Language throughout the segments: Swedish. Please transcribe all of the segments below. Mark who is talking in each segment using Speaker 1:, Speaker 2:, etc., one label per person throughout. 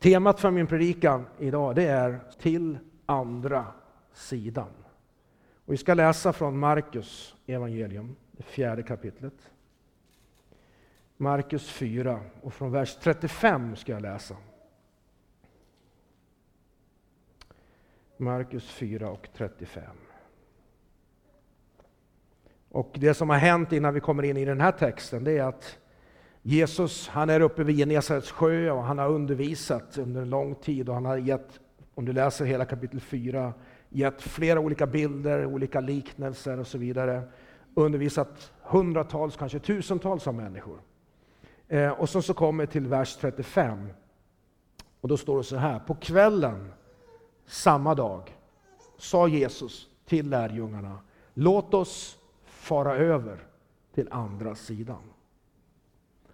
Speaker 1: Temat för min predikan idag det är till andra sidan. Och vi ska läsa från Markus evangelium, det fjärde kapitlet. Markus 4 och från vers 35 ska jag läsa. Markus 4 och 35. Och det som har hänt innan vi kommer in i den här texten, det är att Jesus han är uppe vid Genesarets sjö och han har undervisat under en lång tid och han har gett, om du läser hela kapitel 4, gett flera olika bilder, olika liknelser och så vidare. Undervisat hundratals, kanske tusentals av människor. Eh, och så, så kommer till vers 35. Och då står det så här, på kvällen samma dag sa Jesus till lärjungarna, låt oss fara över till andra sidan.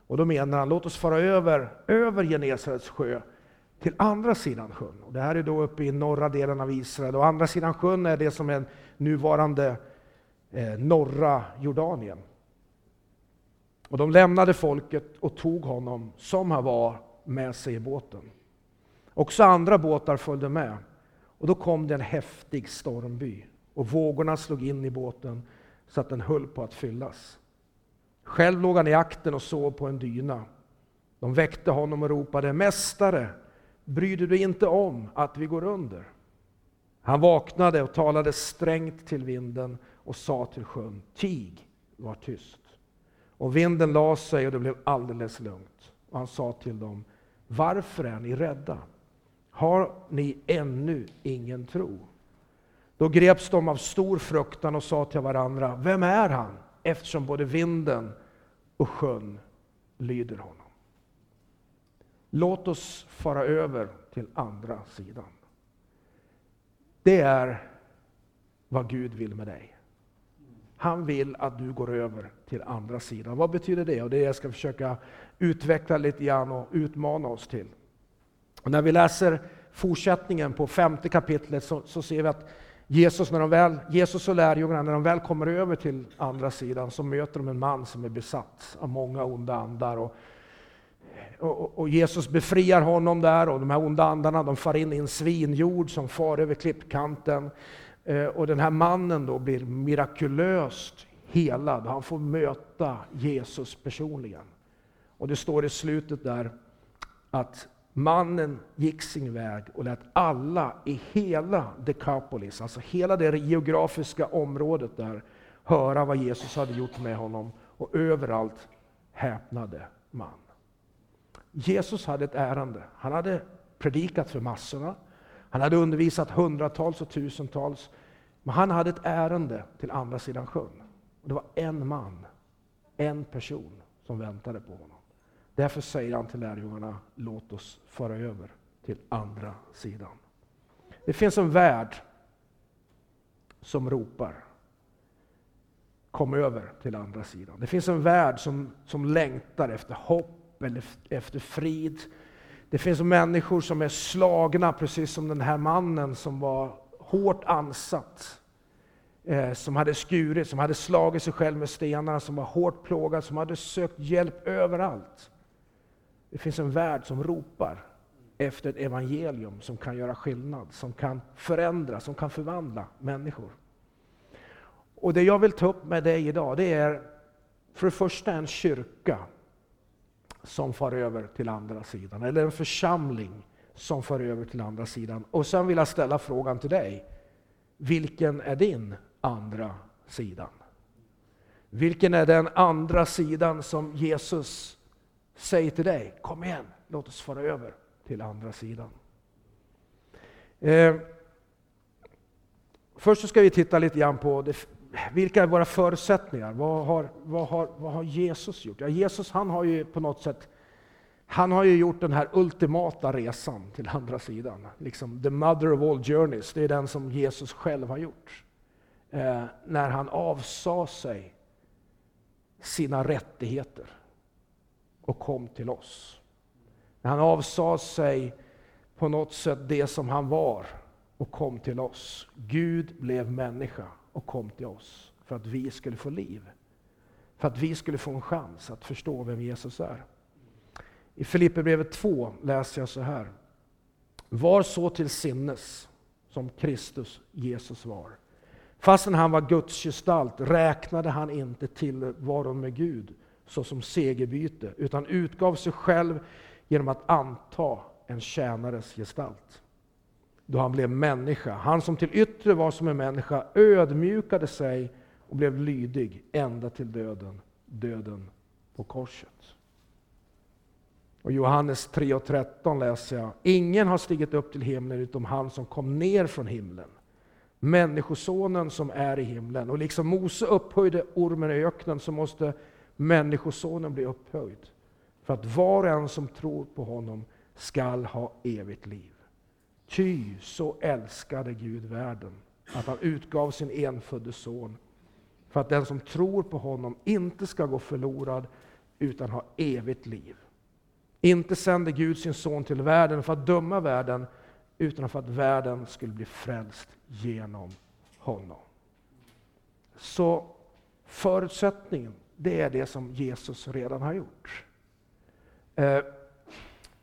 Speaker 1: Och då menar han, låt oss fara över, över Genesarets sjö till andra sidan sjön. Och det här är då uppe i norra delen av Israel. Och andra sidan sjön är det som är nuvarande eh, norra Jordanien. Och de lämnade folket och tog honom som han var med sig i båten. Också andra båtar följde med. Och då kom det en häftig stormby och vågorna slog in i båten så att den höll på att fyllas. Själv låg han i akten och sov på en dyna. De väckte honom och ropade Mästare, bryr du dig inte om att vi går under? Han vaknade och talade strängt till vinden och sa till sjön, tig, var tyst. Och vinden la sig och det blev alldeles lugnt. Och han sa till dem, varför är ni rädda? Har ni ännu ingen tro? Då greps de av stor fruktan och sa till varandra, vem är han? Eftersom både vinden och sjön lyder honom. Låt oss fara över till andra sidan. Det är vad Gud vill med dig. Han vill att du går över till andra sidan. Vad betyder det? Och det jag ska försöka utveckla lite grann och utmana oss till. Och när vi läser fortsättningen på femte kapitlet så, så ser vi att Jesus, när de väl, Jesus och lärjungarna, när de väl kommer över till andra sidan så möter de en man som är besatt av många onda andar. Och, och, och Jesus befriar honom där och de här onda andarna de far in i en svinjord som far över klippkanten. Eh, och den här mannen då blir mirakulöst helad. Han får möta Jesus personligen. Och det står i slutet där att Mannen gick sin väg och lät alla i hela Dekapolis, alltså hela det geografiska området där, höra vad Jesus hade gjort med honom. Och överallt häpnade man. Jesus hade ett ärende. Han hade predikat för massorna. Han hade undervisat hundratals och tusentals. Men han hade ett ärende till andra sidan sjön. Och det var en man, en person som väntade på honom. Därför säger han till lärjungarna, låt oss föra över till andra sidan. Det finns en värld som ropar, kom över till andra sidan. Det finns en värld som, som längtar efter hopp eller efter frid. Det finns människor som är slagna, precis som den här mannen som var hårt ansatt. Eh, som hade skurit, som hade slagit sig själv med stenar, som var hårt plågad, som hade sökt hjälp överallt. Det finns en värld som ropar efter ett evangelium som kan göra skillnad, som kan förändra, som kan förvandla människor. Och Det jag vill ta upp med dig idag, det är för det första en kyrka som far över till andra sidan, eller en församling som far över till andra sidan. Och sen vill jag ställa frågan till dig. Vilken är din andra sidan? Vilken är den andra sidan som Jesus säger till dig, kom igen, låt oss fara över till andra sidan. Eh, först så ska vi titta lite grann på det, vilka är våra förutsättningar? Vad har, vad, har, vad har Jesus gjort? Ja, Jesus han har ju på något sätt han har ju gjort den här ultimata resan till andra sidan. Liksom the mother of all journeys, det är den som Jesus själv har gjort. Eh, när han avsade sig sina rättigheter och kom till oss. När han avsade sig på något sätt det som han var och kom till oss. Gud blev människa och kom till oss för att vi skulle få liv. För att vi skulle få en chans att förstå vem Jesus är. I Filipperbrevet 2 läser jag så här. var så till sinnes som Kristus Jesus var. Fastän han var Guds gestalt räknade han inte till varon med Gud såsom segerbyte, utan utgav sig själv genom att anta en tjänares gestalt. Då han blev människa, han som till yttre var som en människa, ödmjukade sig och blev lydig ända till döden, döden på korset. Och Johannes 3.13 läser jag. Ingen har stigit upp till himlen utom han som kom ner från himlen. Människosonen som är i himlen. Och liksom Mose upphöjde ormen i öknen så måste Människosonen blir upphöjd. För att var och en som tror på honom skall ha evigt liv. Ty så älskade Gud världen att han utgav sin enfödde son för att den som tror på honom inte ska gå förlorad utan ha evigt liv. Inte sände Gud sin son till världen för att döma världen, utan för att världen skulle bli frälst genom honom. Så förutsättningen, det är det som Jesus redan har gjort. Eh,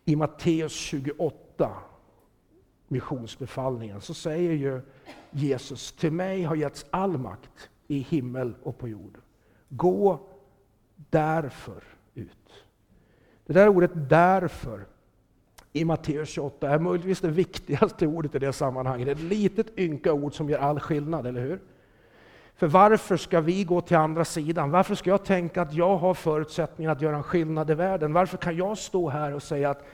Speaker 1: I Matteus 28, missionsbefallningen, så säger ju Jesus, till mig har getts all makt i himmel och på jord. Gå därför ut. Det där ordet därför i Matteus 28 är möjligtvis det viktigaste ordet i det sammanhanget. Det är ett litet ynka ord som gör all skillnad, eller hur? För varför ska vi gå till andra sidan? Varför ska jag tänka att jag har förutsättningar att göra en skillnad i världen? Varför kan jag stå här och säga att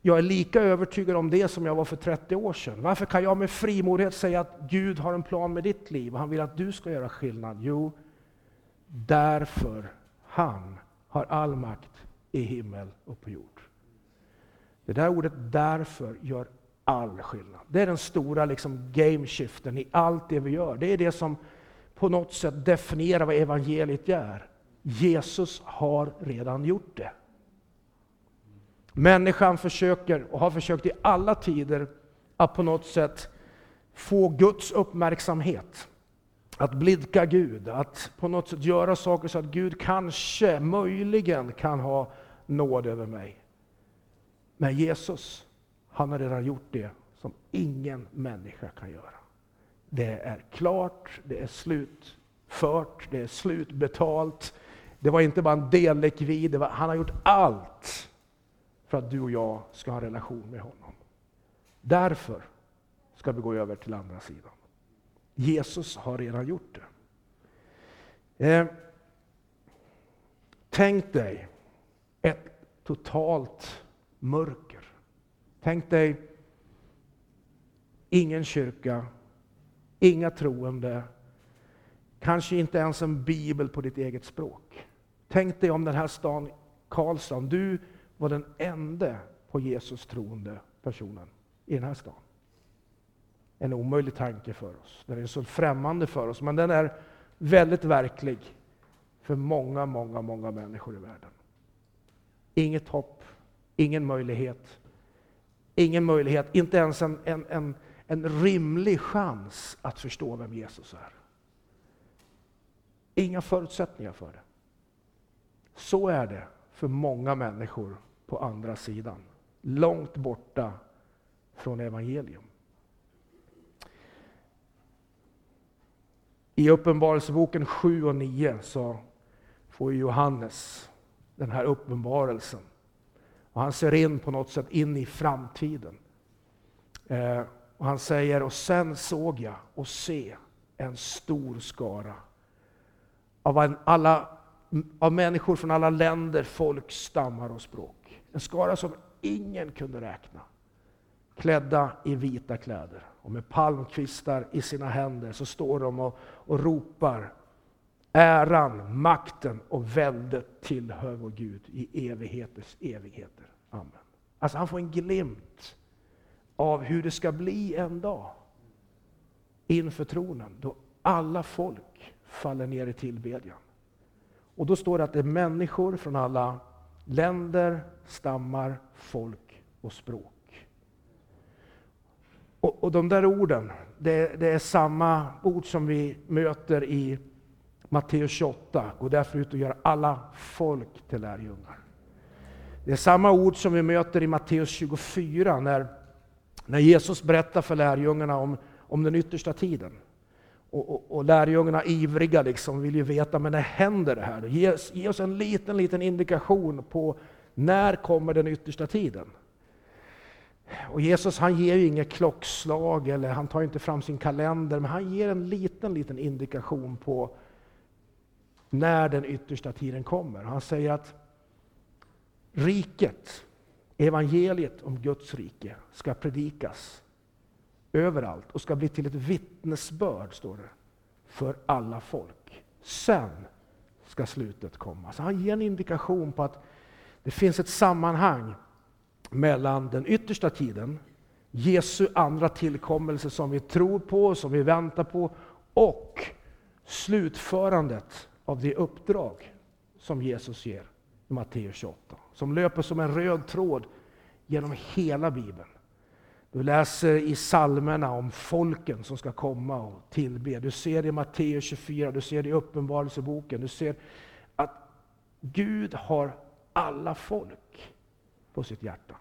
Speaker 1: jag är lika övertygad om det som jag var för 30 år sedan? Varför kan jag med frimodighet säga att Gud har en plan med ditt liv och han vill att du ska göra skillnad? Jo, därför han har all makt i himmel och på jord. Det där ordet därför gör all skillnad. Det är den stora liksom, game shiften i allt det vi gör. Det är det som på något sätt definiera vad evangeliet är. Jesus har redan gjort det. Människan försöker, och har försökt i alla tider, att på något sätt få Guds uppmärksamhet. Att blidka Gud, att på något sätt göra saker så att Gud kanske, möjligen kan ha nåd över mig. Men Jesus, han har redan gjort det som ingen människa kan göra. Det är klart, det är slutfört, det är slutbetalt. Det var inte bara en dellikvid, det var, han har gjort allt för att du och jag ska ha en relation med honom. Därför ska vi gå över till andra sidan. Jesus har redan gjort det. Eh, tänk dig ett totalt mörker. Tänk dig ingen kyrka, inga troende, kanske inte ens en bibel på ditt eget språk. Tänk dig om den här stan Karlstad, du var den enda på Jesus troende personen i den här stan. En omöjlig tanke för oss. Den är så främmande för oss, men den är väldigt verklig för många, många, många människor i världen. Inget hopp, ingen möjlighet. Ingen möjlighet, inte ens en, en, en, en rimlig chans att förstå vem Jesus är. Inga förutsättningar för det. Så är det för många människor på andra sidan. Långt borta från evangelium. I Uppenbarelseboken 7 och 9 så får Johannes den här uppenbarelsen. Och han ser in på något sätt in i framtiden. Eh, och han säger, och sen såg jag och se en stor skara av, alla, av människor från alla länder, folk, stammar och språk. En skara som ingen kunde räkna. Klädda i vita kläder och med palmkvistar i sina händer så står de och, och ropar Äran, makten och väldet tillhör vår Gud i evigheters evigheter. Amen. Alltså han får en glimt av hur det ska bli en dag inför tronen då alla folk faller ner i tillbedjan. Och då står det att det är människor från alla länder, stammar, folk och språk. Och, och de där orden, det, det, är samma ord som vi möter i Matteus 28. Gå därför ut och gör alla folk till lärjungar. Det är samma ord som vi möter i Matteus 24 när när Jesus berättar för lärjungarna om, om den yttersta tiden, och, och, och lärjungarna ivriga liksom vill ju veta, men när händer det här? Ge, ge oss en liten, liten indikation på när kommer den yttersta tiden? Och Jesus han ger ju inget klockslag, eller han tar inte fram sin kalender, men han ger en liten, liten indikation på när den yttersta tiden kommer. Han säger att riket, evangeliet om Guds rike, ska predikas överallt och ska bli till ett vittnesbörd, står det, för alla folk. Sen ska slutet komma. Så han ger en indikation på att det finns ett sammanhang mellan den yttersta tiden, Jesu andra tillkommelse som vi tror på, som vi väntar på, och slutförandet av det uppdrag som Jesus ger i Matteus 28. Som löper som en röd tråd genom hela Bibeln. Du läser i salmerna om folken som ska komma och tillbe. Du ser det i Matteus 24, du ser det i Uppenbarelseboken. Du ser att Gud har alla folk på sitt hjärta.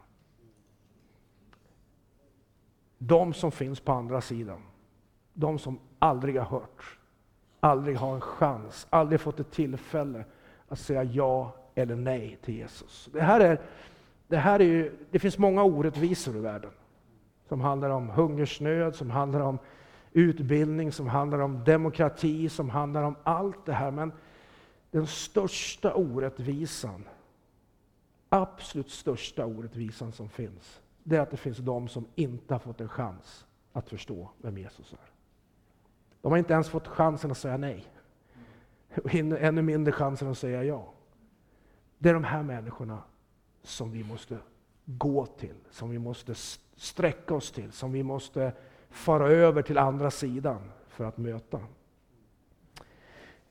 Speaker 1: De som finns på andra sidan, de som aldrig har hört, aldrig har en chans, aldrig fått ett tillfälle att säga ja eller nej till Jesus. Det, här är, det, här är ju, det finns många orättvisor i världen som handlar om hungersnöd, som handlar om utbildning, som handlar om demokrati, som handlar om allt det här. Men den största orättvisan, absolut största orättvisan som finns, det är att det finns de som inte har fått en chans att förstå vem Jesus är. De har inte ens fått chansen att säga nej. Och ännu mindre chansen att säga ja. Det är de här människorna som vi måste gå till, som vi måste sträcka oss till, som vi måste fara över till andra sidan för att möta.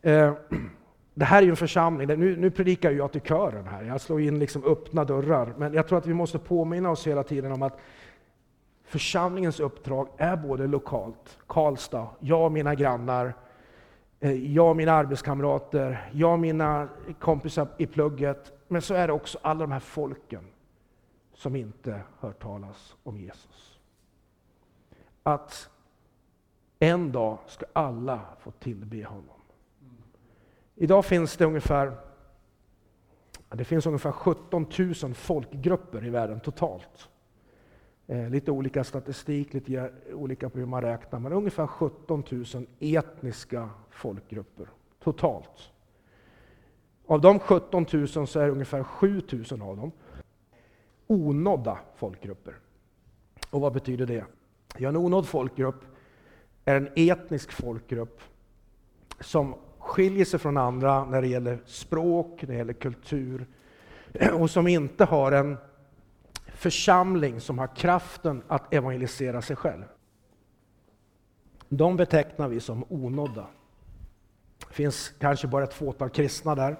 Speaker 1: Eh, det här är ju en församling, nu, nu predikar jag till kören här, jag slår in liksom öppna dörrar, men jag tror att vi måste påminna oss hela tiden om att församlingens uppdrag är både lokalt, Karlstad, jag och mina grannar, Eh, jag och mina arbetskamrater, jag och mina kompisar i plugget, men så är det också alla de här folken som inte hört talas om Jesus. Att en dag ska alla få tillbe honom. Idag finns det ungefär det finns ungefär 17 000 folkgrupper i världen totalt. Eh, lite olika statistik, lite olika på hur man räknar, men ungefär 17 000 etniska folkgrupper totalt. Av de 17 000 så är ungefär 7 000 av dem onådda folkgrupper. Och vad betyder det? Ja, en onådd folkgrupp är en etnisk folkgrupp som skiljer sig från andra när det gäller språk, när det gäller kultur och som inte har en församling som har kraften att evangelisera sig själv. De betecknar vi som onådda. Det finns kanske bara ett fåtal kristna där.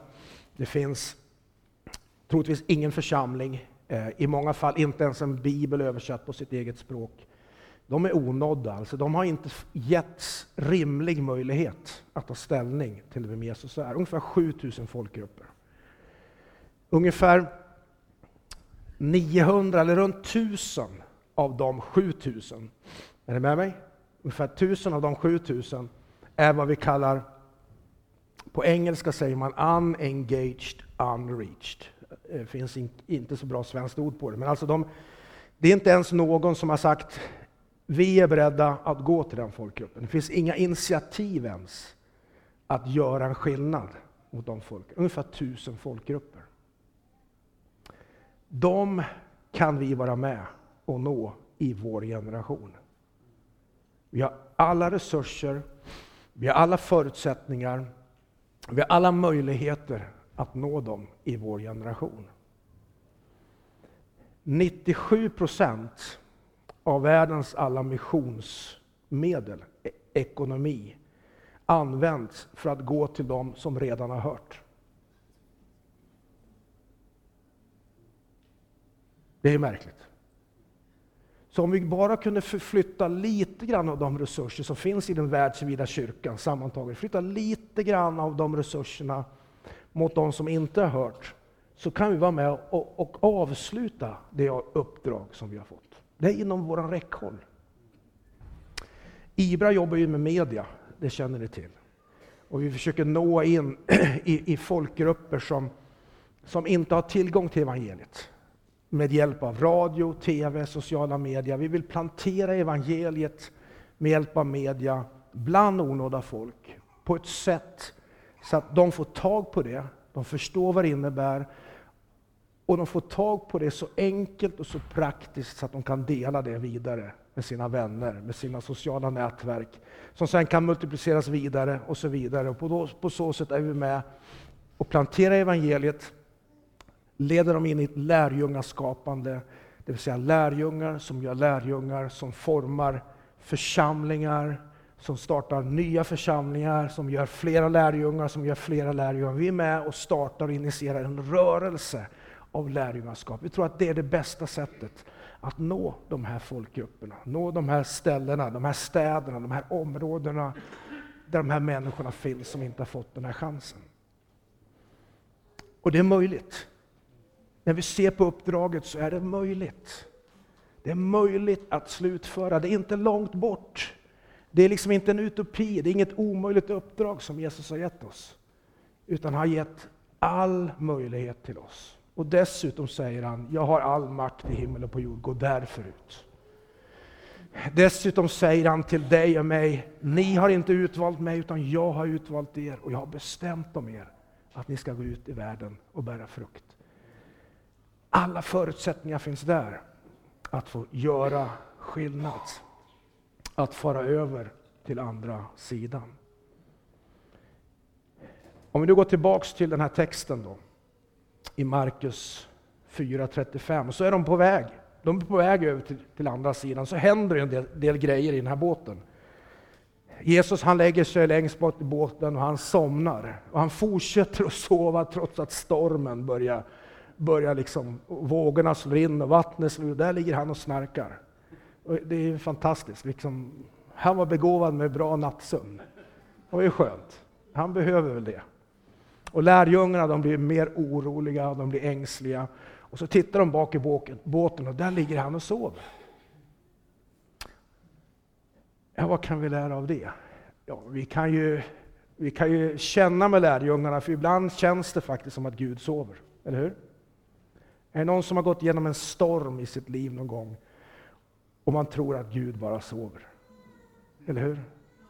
Speaker 1: Det finns troligtvis ingen församling eh, I många fall inte ens en bibel översatt på sitt eget språk. De är onådda, alltså de har inte getts rimlig möjlighet att ta ställning till vem Jesus är. Ungefär 7000 folkgrupper. Ungefär 900 eller runt 1000 av de 7000, är ni med mig? Ungefär 1000 av de 7000 är vad vi kallar, på engelska säger man unengaged, unreached. Det finns inte så bra svenskt ord på det. Men alltså de, det är inte ens någon som har sagt vi är beredda att gå till den folkgruppen. Det finns inga initiativ ens att göra en skillnad mot de folk, ungefär tusen folkgrupper. De kan vi vara med och nå i vår generation. Vi har alla resurser, vi har alla förutsättningar, vi har alla möjligheter att nå dem i vår generation. 97 procent av världens alla missionsmedel, e-, ekonomi, används för att gå till dem som redan har hört. Det är märkligt. Så om vi bara kunde förflytta lite grann av de resurser som finns i den världsvida kyrkan sammantaget, flytta lite grann av de resurserna mot de som inte har hört, så kan vi vara med och, och avsluta det uppdrag som vi har fått. Det är inom vår räckhåll. Ibra jobbar ju med media, det känner ni till. Och vi försöker nå in i, i folkgrupper som, som inte har tillgång till evangeliet. Med hjälp av radio, TV, sociala medier. Vi vill plantera evangeliet med hjälp av media bland onådda folk på ett sätt så att de får tag på det, de förstår vad det innebär och de får tag på det så enkelt och så praktiskt så att de kan dela det vidare med sina vänner, med sina sociala nätverk, som sen kan multipliceras vidare och så vidare. Och på, på så sätt är vi med och planterar evangeliet, leder dem in i ett lärjungaskapande, det vill säga lärjungar som gör lärjungar, som formar församlingar, som startar nya församlingar, som gör flera lärjungar, som gör flera lärjungar. Vi är med och startar och initierar en rörelse av lärjungaskap. Vi tror att det är det bästa sättet att nå de här folkgrupperna, nå de här ställena, de här städerna, de här områdena där de här människorna finns som inte har fått den här chansen. Och det är möjligt. När vi ser på uppdraget så är det möjligt. Det är möjligt att slutföra, det är inte långt bort. Det är liksom inte en utopi, det är inget omöjligt uppdrag som Jesus har gett oss. Utan har gett all möjlighet till oss. Och dessutom säger han, jag har all makt i himmel och på jord, gå därför ut. Dessutom säger han till dig och mig, ni har inte utvalt mig utan jag har utvalt er och jag har bestämt om er att ni ska gå ut i världen och bära frukt. Alla förutsättningar finns där att få göra skillnad, att fara över till andra sidan. Om vi nu går tillbaks till den här texten då i Markus 4.35. Så är de på väg. De är på väg över till, till andra sidan. Så händer en del, del, grejer i den här båten. Jesus han lägger sig längst bort i båten och han somnar. Och han fortsätter att sova trots att stormen börjar, börjar liksom, vågorna slår in och vattnet slår in. Där ligger han och snarkar. Och det är fantastiskt. Liksom, han var begåvad med bra nattsömn. Det var ju skönt. Han behöver väl det. Och lärjungarna de blir mer oroliga, de blir ängsliga. Och så tittar de bak i båten och där ligger han och sover. Ja, vad kan vi lära av det? Ja, vi, kan ju, vi kan ju känna med lärjungarna, för ibland känns det faktiskt som att Gud sover. Eller hur? Är det någon som har gått igenom en storm i sitt liv någon gång och man tror att Gud bara sover? Eller hur?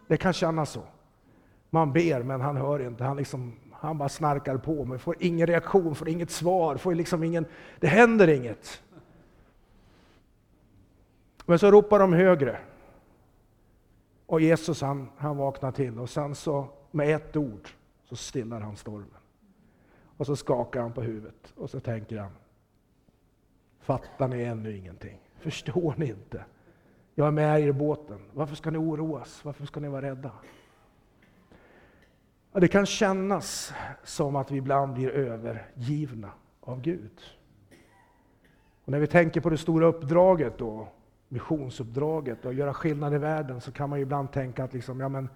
Speaker 1: Det kan kännas så. Man ber, men han hör inte. Han liksom han bara snarkar på, men får ingen reaktion, får inget svar, får liksom ingen, det händer inget. Men så ropar de högre. Och Jesus han, han vaknar till och sen så med ett ord så stillar han stormen. Och så skakar han på huvudet och så tänker han, fattar ni ännu ingenting? Förstår ni inte? Jag är med er i båten. Varför ska ni oroas? Varför ska ni vara rädda? det kan kännas som att vi ibland blir övergivna av Gud. Och när vi tänker på det stora uppdraget, då, missionsuppdraget, och göra skillnad i världen, så kan man ibland tänka att liksom, ja, men,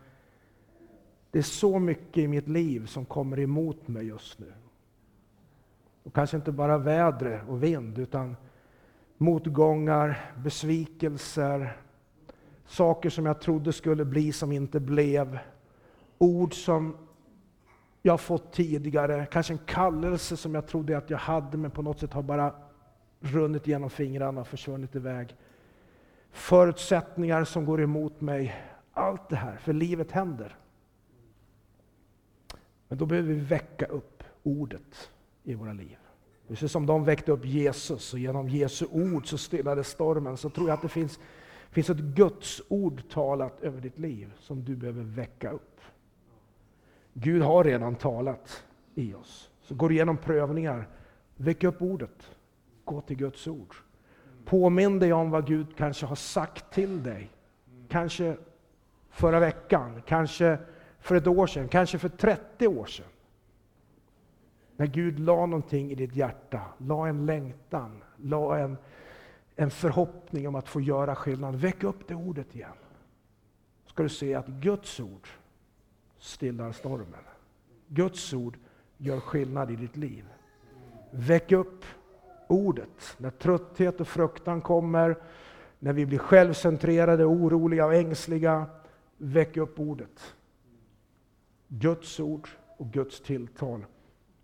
Speaker 1: det är så mycket i mitt liv som kommer emot mig just nu. Och kanske inte bara väder och vind, utan motgångar, besvikelser, saker som jag trodde skulle bli som inte blev, ord som jag har fått tidigare, kanske en kallelse som jag trodde att jag hade, men på något sätt har bara runnit genom fingrarna och försvunnit iväg. Förutsättningar som går emot mig. Allt det här, för livet händer. Men då behöver vi väcka upp ordet i våra liv. Precis som de väckte upp Jesus och genom Jesu ord så stillade stormen, så tror jag att det finns, finns ett Guds ord talat över ditt liv som du behöver väcka upp. Gud har redan talat i oss. Så går du igenom prövningar, väck upp ordet. Gå till Guds ord. Påminn dig om vad Gud kanske har sagt till dig. Kanske förra veckan, kanske för ett år sedan, kanske för 30 år sedan. När Gud la någonting i ditt hjärta, la en längtan, la en, en förhoppning om att få göra skillnad. Väck upp det ordet igen. ska du se att Guds ord stillar stormen. Guds ord gör skillnad i ditt liv. Väck upp ordet. När trötthet och fruktan kommer, när vi blir självcentrerade, oroliga och ängsliga, väck upp ordet. Guds ord och Guds tilltal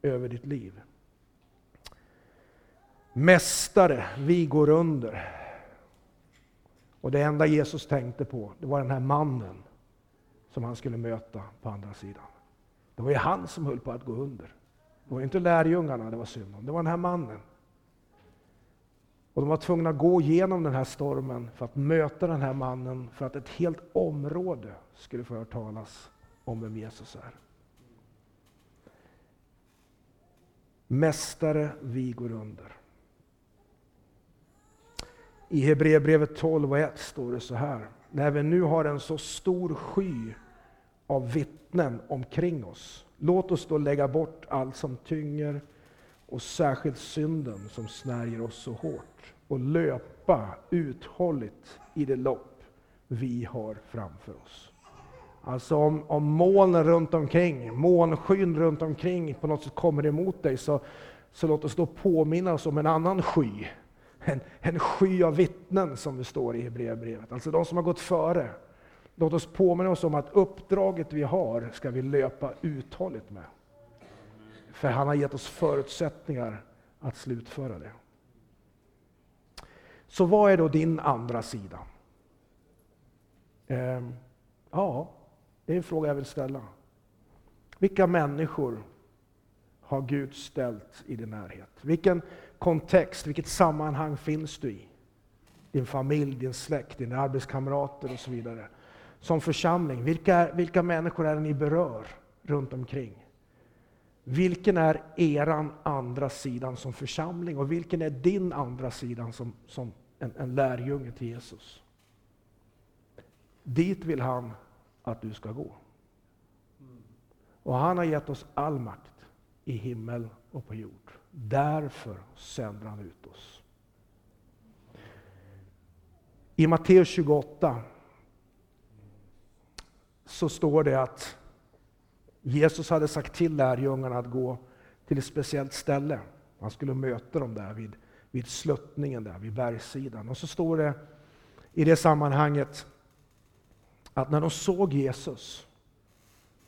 Speaker 1: över ditt liv. Mästare, vi går under. Och det enda Jesus tänkte på, det var den här mannen som han skulle möta på andra sidan. Det var ju han som höll på att gå under. Det var inte lärjungarna det var synd om, det var den här mannen. Och de var tvungna att gå igenom den här stormen för att möta den här mannen, för att ett helt område skulle få höra talas om vem Jesus är. Mästare, vi går under. I Hebreerbrevet 12 och 1 står det så här. När vi nu har en så stor sky av vittnen omkring oss, låt oss då lägga bort allt som tynger och särskilt synden som snärjer oss så hårt och löpa uthålligt i det lopp vi har framför oss. Alltså om, om molnen runt omkring, månskyn runt omkring på något sätt kommer emot dig, så, så låt oss då påminna oss om en annan sky. En, en sky av vittnen som det står i Hebreerbrevet, alltså de som har gått före. Låt oss påminna oss om att uppdraget vi har ska vi löpa uthålligt med. För han har gett oss förutsättningar att slutföra det. Så vad är då din andra sida? Eh, ja, det är en fråga jag vill ställa. Vilka människor har Gud ställt i din närhet? Vilken kontext, vilket sammanhang finns du i? Din familj, din släkt, dina arbetskamrater och så vidare. Som församling, vilka, vilka människor är det ni berör runt omkring? Vilken är eran andra sidan som församling och vilken är din andra sidan som, som en, en lärjunge till Jesus? Dit vill han att du ska gå. Och han har gett oss all makt i himmel och på jord. Därför sänder han ut oss. I Matteus 28 så står det att Jesus hade sagt till lärjungarna att gå till ett speciellt ställe. Han skulle möta dem där vid, vid sluttningen, där, vid bergssidan. Och så står det i det sammanhanget att när de såg Jesus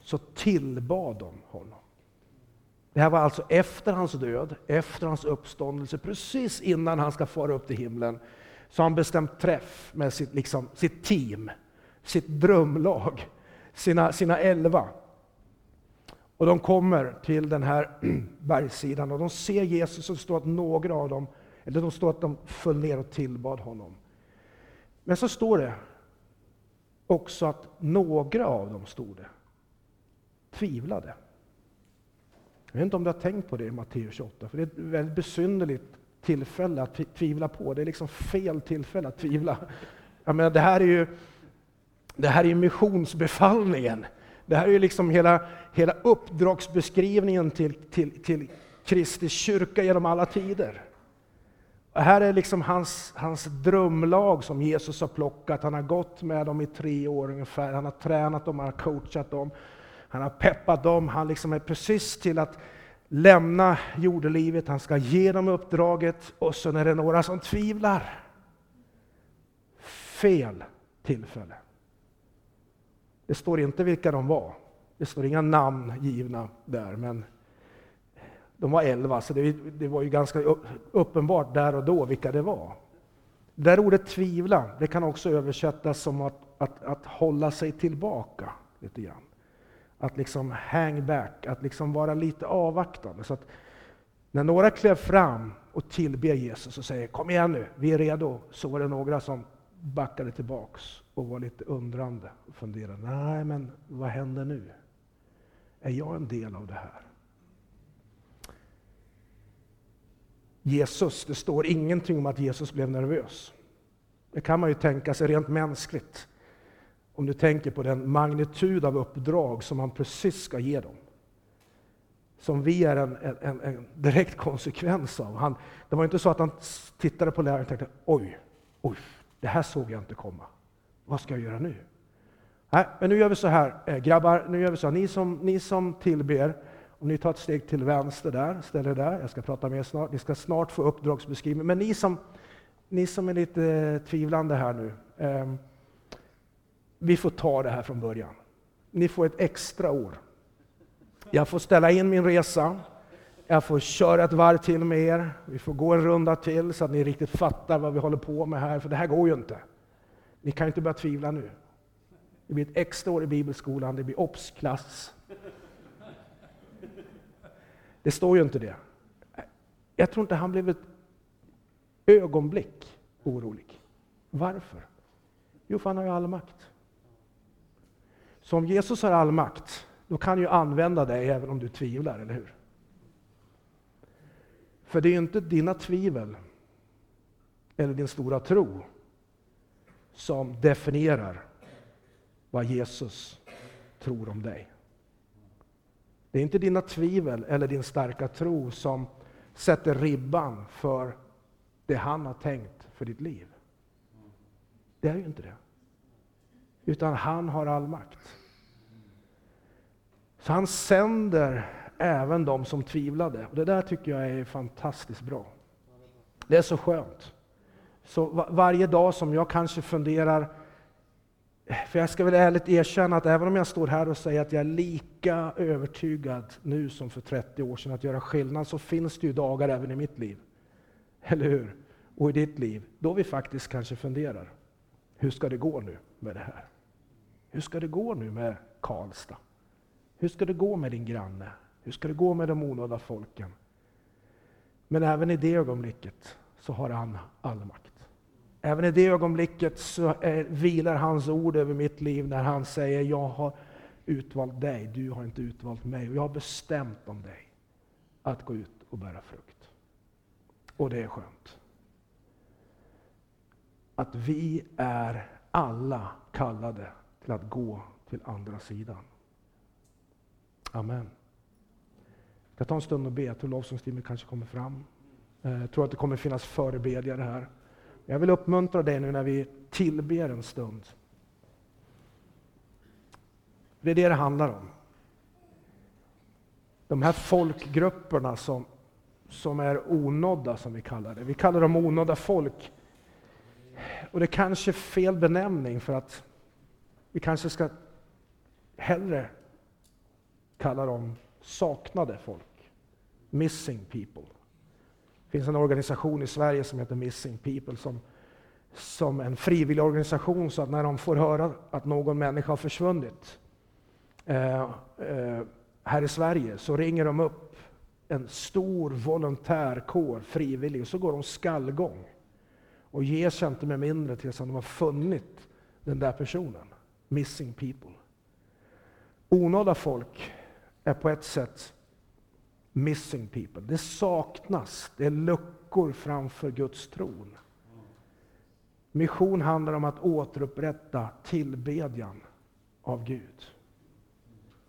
Speaker 1: så tillbad de honom. Det här var alltså efter hans död, efter hans uppståndelse, precis innan han ska fara upp till himlen. Så har han bestämt träff med sitt, liksom, sitt team, sitt drömlag, sina, sina elva. Och de kommer till den här bergssidan och de ser Jesus och det står att några av dem, eller de står att de föll ner och tillbad honom. Men så står det också att några av dem, stod det, tvivlade. Jag vet inte om du har tänkt på det i Matteus 28, för det är ett väldigt besynnerligt tillfälle att tvivla på. Det är liksom fel tillfälle att tvivla. Jag menar, det här är ju det här är missionsbefallningen. Det här är ju liksom hela, hela uppdragsbeskrivningen till, till, till Kristi kyrka genom alla tider. Och här är liksom hans, hans drömlag som Jesus har plockat. Han har gått med dem i tre år ungefär. Han har tränat dem, han har coachat dem. Han har peppat dem. Han liksom är precis till att lämna jordelivet. Han ska ge dem uppdraget och så är det några som tvivlar. Fel tillfälle. Det står inte vilka de var. Det står inga namn givna där, men de var elva, så det, det, var ju ganska uppenbart där och då vilka det var. Det där ordet tvivla, det kan också översättas som att, att, att hålla sig tillbaka lite grann. Att liksom hang back, att liksom vara lite avvaktande. Så att när några klev fram och tillber Jesus och säger kom igen nu, vi är redo, så var det några som backade tillbaks och var lite undrande och funderade. Nej, men vad händer nu? Är jag en del av det här? Jesus, det står ingenting om att Jesus blev nervös. Det kan man ju tänka sig rent mänskligt. Om du tänker på den magnitud av uppdrag som han precis ska ge dem. Som vi är en, en, en direkt konsekvens av. Han, det var inte så att han tittade på läraren och tänkte oj, oj, det här såg jag inte komma. Vad ska jag göra nu? Nej, men nu gör vi så här, eh, grabbar, nu gör vi så här. Ni som, ni som tillber, om ni tar ett steg till vänster där, ställ er där, jag ska prata mer snart. Ni ska snart få uppdragsbeskrivning. Men ni som, ni som är lite tvivlande här nu. Eh, vi får ta det här från början. Ni får ett extra år. Jag får ställa in min resa. Jag får köra ett varv till med er. Vi får gå en runda till så att ni riktigt fattar vad vi håller på med här, för det här går ju inte. Ni kan ju inte börja tvivla nu. Det blir ett extra år i bibelskolan, det blir obs-klass. Det står ju inte det. Jag tror inte han blev ett ögonblick orolig. Varför? Jo, för han har ju all makt. Så om Jesus har all makt, då kan han ju använda dig även om du tvivlar, eller hur? För det är ju inte dina tvivel eller din stora tro som definierar vad Jesus tror om dig. Det är inte dina tvivel eller din starka tro som sätter ribban för det han har tänkt för ditt liv. Det är ju inte det. Utan han har all makt. Så han sänder även de som tvivlade. Och det där tycker jag är fantastiskt bra. Det är så skönt. Så varje dag som jag kanske funderar, för jag ska väl ärligt erkänna att även om jag står här och säger att jag är lika övertygad nu som för 30 år sedan att göra skillnad, så finns det ju dagar även i mitt liv. Eller hur? Och i ditt liv, då vi faktiskt kanske funderar. Hur ska det gå nu med det här? Hur ska det gå nu med Karlstad? Hur ska det gå med din granne? Hur ska det gå med de onådda folken? Men även i det ögonblicket så har han all makt. Även i det ögonblicket så är, vilar hans ord över mitt liv när han säger jag har utvalt dig, du har inte utvalt mig. Och jag har bestämt om dig att gå ut och bära frukt. Och det är skönt. Att vi är alla kallade till att gå till andra sidan. Amen. Jag tar en stund och be. Jag tror lovsångsteamet kanske kommer fram. Eh, jag tror att det kommer finnas förebedjare här. Jag vill uppmuntra dig nu när vi tillber en stund. Det är det det handlar om. De här folkgrupperna som, som är onådda, som vi kallar det. Vi kallar dem onådda folk. Och det är kanske är fel benämning för att vi kanske ska hellre kalla dem saknade folk. Missing people. Det finns en organisation i Sverige som heter Missing People som, som en frivillig organisation så att när de får höra att någon människa har försvunnit eh, eh, här i Sverige så ringer de upp en stor volontärkår, frivillig, och så går de skallgång och ger sig inte med mindre tills de har funnit den där personen. Missing people. Onådda folk är på ett sätt missing people. Det saknas, det är luckor framför Guds tron. Mission handlar om att återupprätta tillbedjan av Gud.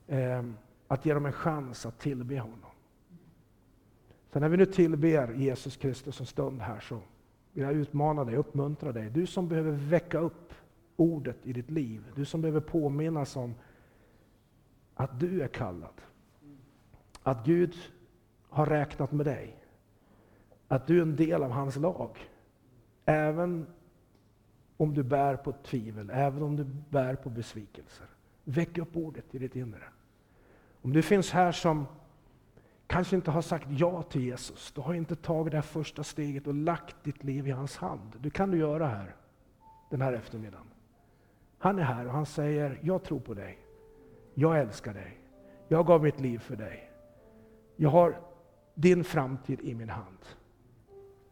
Speaker 1: Ehm, att ge dem en chans att tillbe honom. Så när vi nu tillber Jesus Kristus en stund här så vill jag utmana dig, uppmuntra dig. Du som behöver väcka upp ordet i ditt liv. Du som behöver påminnas om att du är kallad. Att Gud har räknat med dig. Att du är en del av hans lag. Även om du bär på tvivel, även om du bär på besvikelser. Väck upp ordet i ditt inre. Om du finns här som kanske inte har sagt ja till Jesus, du har inte tagit det här första steget och lagt ditt liv i hans hand. Det kan du göra här den här eftermiddagen. Han är här och han säger, jag tror på dig. Jag älskar dig. Jag gav mitt liv för dig. Jag har din framtid i min hand.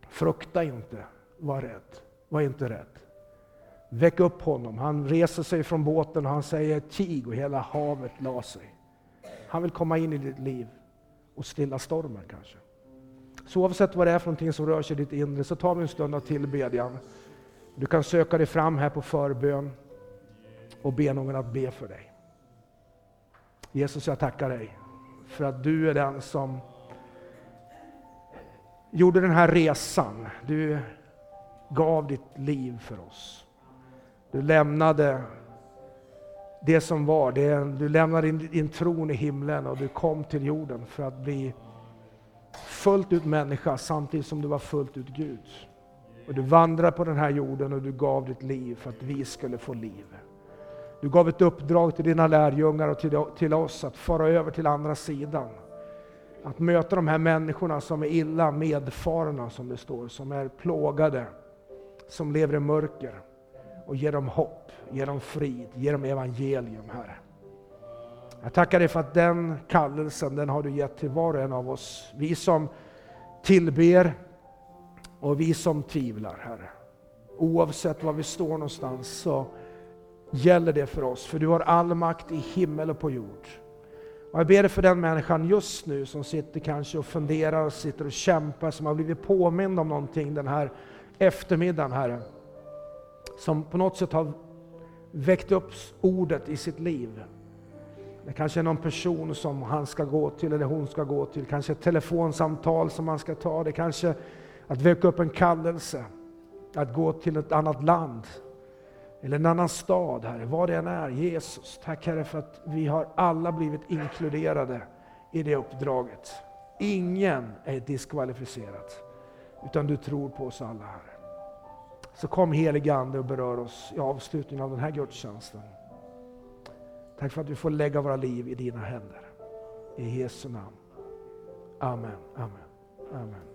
Speaker 1: Frukta inte, var rädd. Var inte rädd. Väck upp honom. Han reser sig från båten och han säger tig och hela havet la sig. Han vill komma in i ditt liv och stilla stormen kanske. Så oavsett vad det är för någonting som rör sig i ditt inre så tar vi en stund av tillbedjan. Du kan söka dig fram här på förbön och be någon att be för dig. Jesus, jag tackar dig för att du är den som gjorde den här resan. Du gav ditt liv för oss. Du lämnade det som var. Det, du lämnade din, din tron i himlen och du kom till jorden för att bli fullt ut människa samtidigt som du var fullt ut Gud. Och du vandrade på den här jorden och du gav ditt liv för att vi skulle få liv. Du gav ett uppdrag till dina lärjungar och till, till oss att fara över till andra sidan. Att möta de här människorna som är illa medfarna, som det står, som är plågade, som lever i mörker. Och ge dem hopp, ge dem frid, ge dem evangelium, Herre. Jag tackar dig för att den kallelsen, den har du gett till var och en av oss. Vi som tillber och vi som tvivlar, Herre. Oavsett var vi står någonstans så gäller det för oss, för du har all makt i himmel och på jord. Och jag ber för den människan just nu som sitter kanske och funderar och sitter och kämpar, som har blivit påmind om någonting den här eftermiddagen, Herre. Som på något sätt har väckt upp ordet i sitt liv. Det kanske är någon person som han ska gå till eller hon ska gå till, kanske ett telefonsamtal som man ska ta, det kanske att väcka upp en kallelse, att gå till ett annat land, eller en annan stad, Herre, vad det än är. Jesus, tack Herre för att vi har alla blivit inkluderade i det uppdraget. Ingen är diskvalificerad, utan du tror på oss alla, Herre. Så kom helige Ande och berör oss i avslutningen av den här gudstjänsten. Tack för att vi får lägga våra liv i dina händer. I Jesu namn. Amen, amen, amen.